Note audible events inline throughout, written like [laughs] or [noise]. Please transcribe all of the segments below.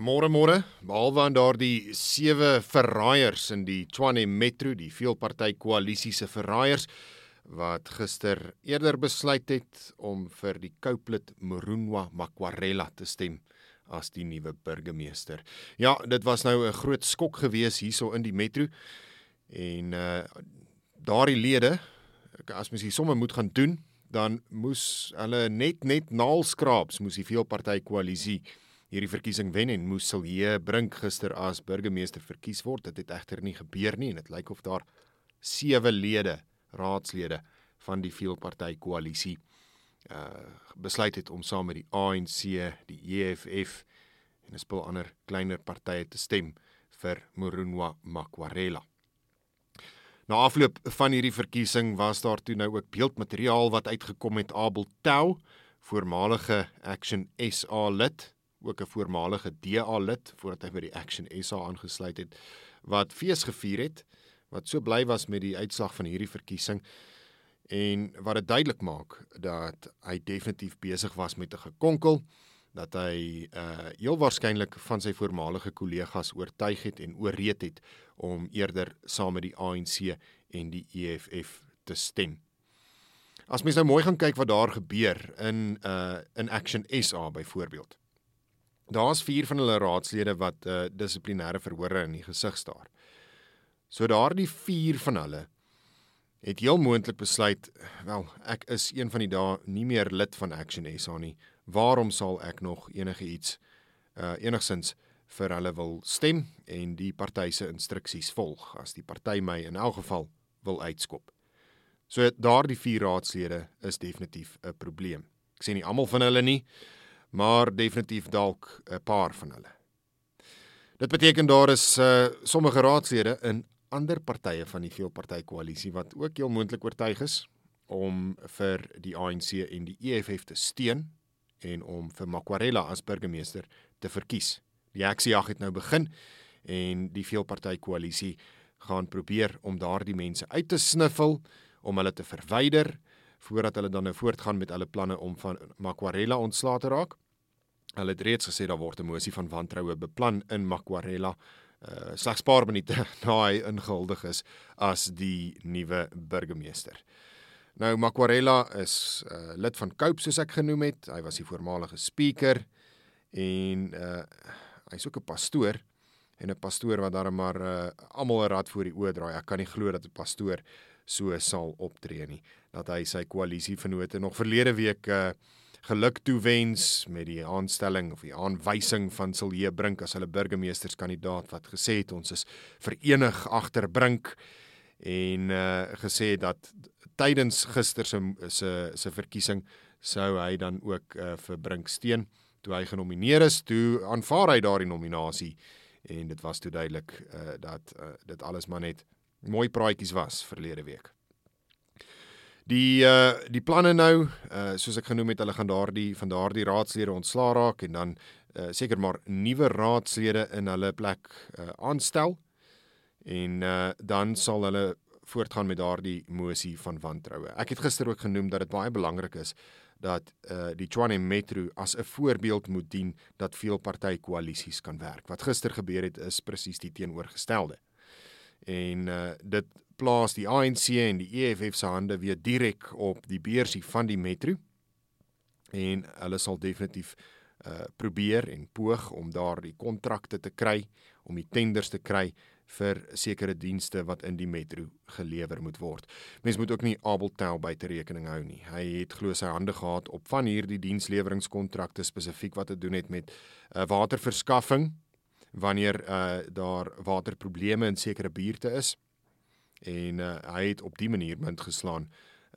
Môre môre, behalwe aan daardie sewe verraaiers in die Tshwane Metro, die veelparty koalisie se verraaiers wat gister eerder besluit het om vir die Couplet Morunwa Makwarela te stem as die nuwe burgemeester. Ja, dit was nou 'n groot skok gewees hierso in die Metro en uh daardie lede as mens hier somme moet gaan doen, dan moes hulle net net naalskraaps moes die veelparty koalisie hierdie verkiesing wen en moes Silje Brink gister as burgemeester verkies word. Dit het egter nie gebeur nie en dit lyk of daar sewe lede, raadslede van die veelparty koalisie uh besluit het om saam met die ANC, die EFF en 'n spul ander kleiner partye te stem vir Morunwa Makwarela. Na afloop van hierdie verkiesing was daar toe nou ook beeldmateriaal wat uitgekom het Abel Tou, voormalige Action SA lid ook 'n voormalige DA lid voordat hy by die Action SA aangesluit het wat fees gevier het wat so bly was met die uitslag van hierdie verkiesing en wat dit duidelik maak dat hy definitief besig was met 'n gekonkel dat hy uh heel waarskynlik van sy voormalige kollegas oortuig het en ooreed het om eerder saam met die ANC en die EFF te stem. As mens nou mooi gaan kyk wat daar gebeur in uh in Action SA byvoorbeeld. Daar's 4 van hulle raadslede wat uh, dissiplinêre verhore in die gesig staar. So daardie 4 van hulle het heel moontlik besluit, wel, ek is een van die dae nie meer lid van Action SA nie. Waarom sal ek nog enige iets uh enigsins vir hulle wil stem en die party se instruksies volg as die party my in elk geval wil uitskop. So daardie 4 raadslede is definitief 'n probleem. Ek sê nie almal van hulle nie, maar definitief dalk 'n paar van hulle. Dit beteken daar is uh, sommige raadslede in ander partye van die veelparty koalisie wat ook heel moontlik oortuig is om vir die ANC en die EFF te steun en om vir Makwarela as burgemeester te verkies. Die aksiejag het nou begin en die veelparty koalisie gaan probeer om daardie mense uit te sniffel, om hulle te verwyder voordat hulle dan nou voortgaan met hulle planne om van Makwarela ontslae te raak. Hulle het reeds gesê daar word 'n mosie van wantroue beplan in Makwarela uh slegs paar minute [laughs] na hy ingehuldig is as die nuwe burgemeester. Nou Makwarela is uh lid van Cope soos ek genoem het. Hy was die voormalige speaker en uh hy's ook 'n pastoor en 'n pastoor wat daar maar uh almal 'n rad voor die oë draai. Ek kan nie glo dat 'n pastoor so sal optree nie. Dat hy sy koalisievennote nog verlede week uh geluk toewens met die aanstelling of die aanwysing van Silje Brink as hulle burgemeesterskandidaat wat gesê het ons is verenig agter Brink en uh gesê dat tydens gister se se se verkiesing sou hy dan ook uh, vir Brink steun toe hy genomineer is toe aanvaar hy daardie nominasie en dit was toe duidelik uh, dat uh, dit alles maar net mooi praatjies was verlede week. Die uh die planne nou, uh soos ek genoem het, hulle gaan daardie van daardie raadslede ontslaa raak en dan uh seker maar nuwe raadslede in hulle plek uh aanstel. En uh dan sal hulle voortgaan met daardie mosie van wantroue. Ek het gister ook genoem dat dit baie belangrik is dat uh die Tshwane Metro as 'n voorbeeld moet dien dat veel party koalisies kan werk. Wat gister gebeur het is presies die teenoorgestelde. En uh dit plaas die ANC en die EFF se hande weer direk op die beursie van die metro. En hulle sal definitief uh probeer en poog om daardie kontrakte te kry, om die tenders te kry vir sekere dienste wat in die metro gelewer moet word. Mens moet ook nie Abel Tel buite rekening hou nie. Hy het glo sy hande gehad op van hierdie dienslewerinskontrakte spesifiek wat te doen het met uh, waterverskaffing wanneer uh, daar waterprobleme in sekere buurte is en uh, hy het op die manier munt geslaan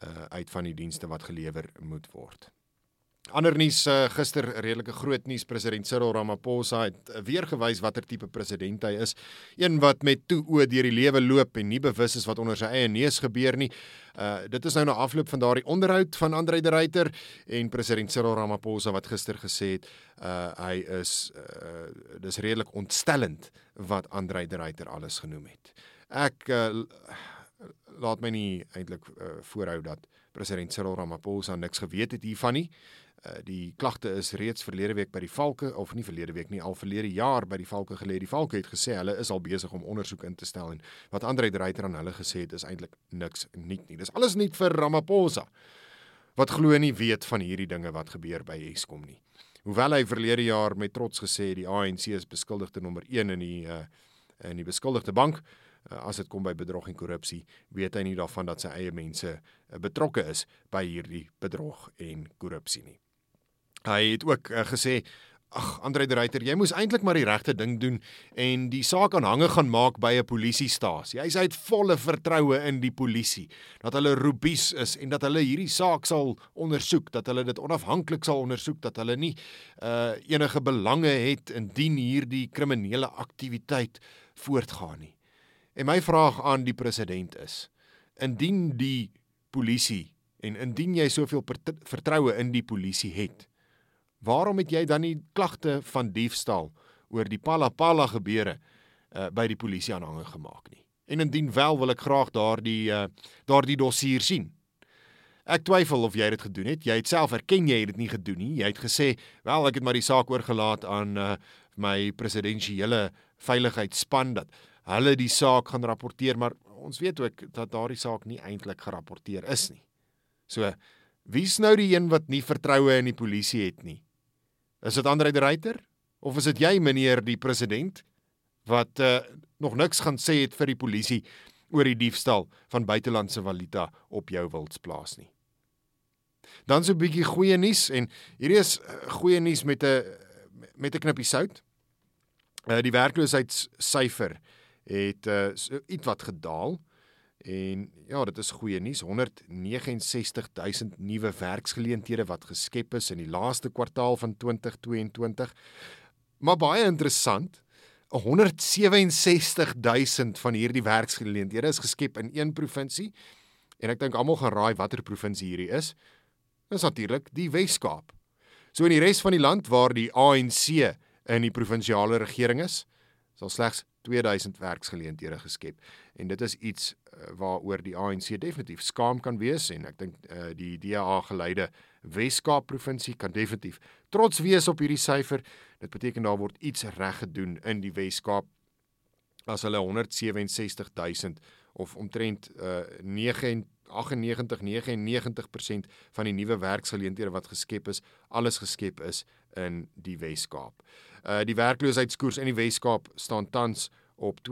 uh, uit van die dienste wat gelewer moet word. Ander nuus uh, gister redelike groot nuus president Cyril Ramaphosa het weer gewys watter tipe president hy is. Een wat met toe oë deur die lewe loop en nie bewus is wat onder sy eie neus gebeur nie. Uh dit is nou na afloop van daardie onderhoud van Andre de Ruyter en president Cyril Ramaphosa wat gister gesê het uh hy is uh dis redelik ontstellend wat Andre de Ruyter alles genoem het. Ek uh, [sighs] laat my nie eintlik uh, voorhou dat president Cyril Ramaphosa niks geweet het hiervan nie. Uh, die klagte is reeds verlede week by die Valke of nie verlede week nie, al verlede jaar by die Valke gelê. Die Valke het gesê hulle is al besig om ondersoek in te stel en wat Andre Dreiter aan hulle gesê het is eintlik niks nuut nie. Dis alles nuut vir Ramaphosa wat glo nie weet van hierdie dinge wat gebeur by Eskom nie. Hoewel hy verlede jaar met trots gesê die ANC is beskuldigde nommer 1 in die uh, in die beskuldigde bank, uh, as dit kom by bedrog en korrupsie, weet hy nie daarvan dat sy eie mense uh, betrokke is by hierdie bedrog en korrupsie nie. Hy het ook uh, gesê Ag Andre de Ruyter, jy moes eintlik maar die regte ding doen en die saak aanhange gaan maak by 'n polisiestasie. Hy sê hy het volle vertroue in die polisie dat hulle roepies is en dat hulle hierdie saak sal ondersoek, dat hulle dit onafhanklik sal ondersoek, dat hulle nie uh enige belange het indien hierdie kriminele aktiwiteit voortgaan nie. En my vraag aan die president is: indien die polisie en indien jy soveel vertroue in die polisie het, Waarom het jy dan nie klagte van diefstal oor die Palapala gebeure uh, by die polisie aanhange gemaak nie? En indien wel wil ek graag daardie uh, daardie dossier sien. Ek twyfel of jy dit gedoen het. Jy het self erken jy het dit nie gedoen nie. Jy het gesê, "Wel, ek het maar die saak oorgelaat aan uh, my presidensiële veiligheidsspan dat hulle die saak gaan rapporteer, maar ons weet ook dat daardie saak nie eintlik gerapporteer is nie." So, wie's nou die een wat nie vertroue in die polisie het nie? Is dit Andre de Ruyter of is dit jy meneer die president wat uh, nog niks gaan sê het vir die polisie oor die diefstal van buitelandse valuta op jou wildsplaas nie. Dan so 'n bietjie goeie nuus en hierdie is uh, goeie nuus met 'n met 'n knippie sout. Uh, die werkloosheidssyfer het uh, iets wat gedaal. En ja, dit is goeie nuus. 169000 nuwe werksgeleenthede wat geskep is in die laaste kwartaal van 2022. Maar baie interessant, 167000 van hierdie werksgeleenthede is geskep in een provinsie. En ek dink almal gaan raai watter provinsie hierdie is. Dis natuurlik die Wes-Kaap. So in die res van die land waar die ANC in die provinsiale regering is, sal slegs 2000 werksgeleenthede geskep. En dit is iets uh, waaroor die ANC definitief skaam kan wees en ek dink uh, die DA geleide Wes-Kaap provinsie kan definitief trots wees op hierdie syfer. Dit beteken daar word iets reg gedoen in die Wes-Kaap as hulle 167000 of omtrent uh, 9 98 99% van die nuwe werksgeleenthede wat geskep is, alles geskep is in die Wes-Kaap. Uh die werkloosheidskoers in die Wes-Kaap staan tans op 22,5%.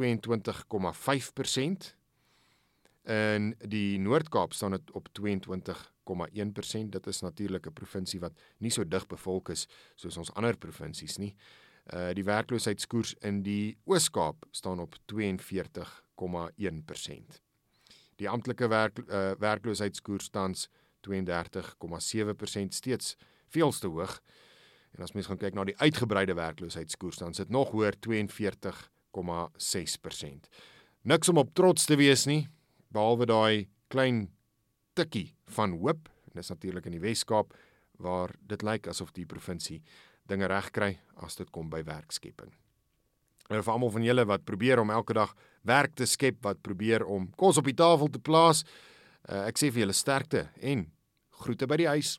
In die Noord-Kaap staan dit op 22,1%. Dit is natuurlik 'n provinsie wat nie so dig bevolk is soos ons ander provinsies nie. Uh die werkloosheidskoers in die Oos-Kaap staan op 42,1%. Die amptelike werk uh werkloosheidskoers tans 32,7% steeds veel te hoog. En as mens gaan kyk na die uitgebreide werkloosheidskoers dan sit nog hoër 42,6%. Niks om op trots te wees nie, behalwe daai klein tikkie van hoop. En dis natuurlik in die Wes-Kaap waar dit lyk asof die provinsie dinge regkry as dit kom by werkskepping. En vir almal van julle wat probeer om elke dag werk te skep, wat probeer om kos op die tafel te plaas, uh, ek sê vir julle sterkte en groete by die huis.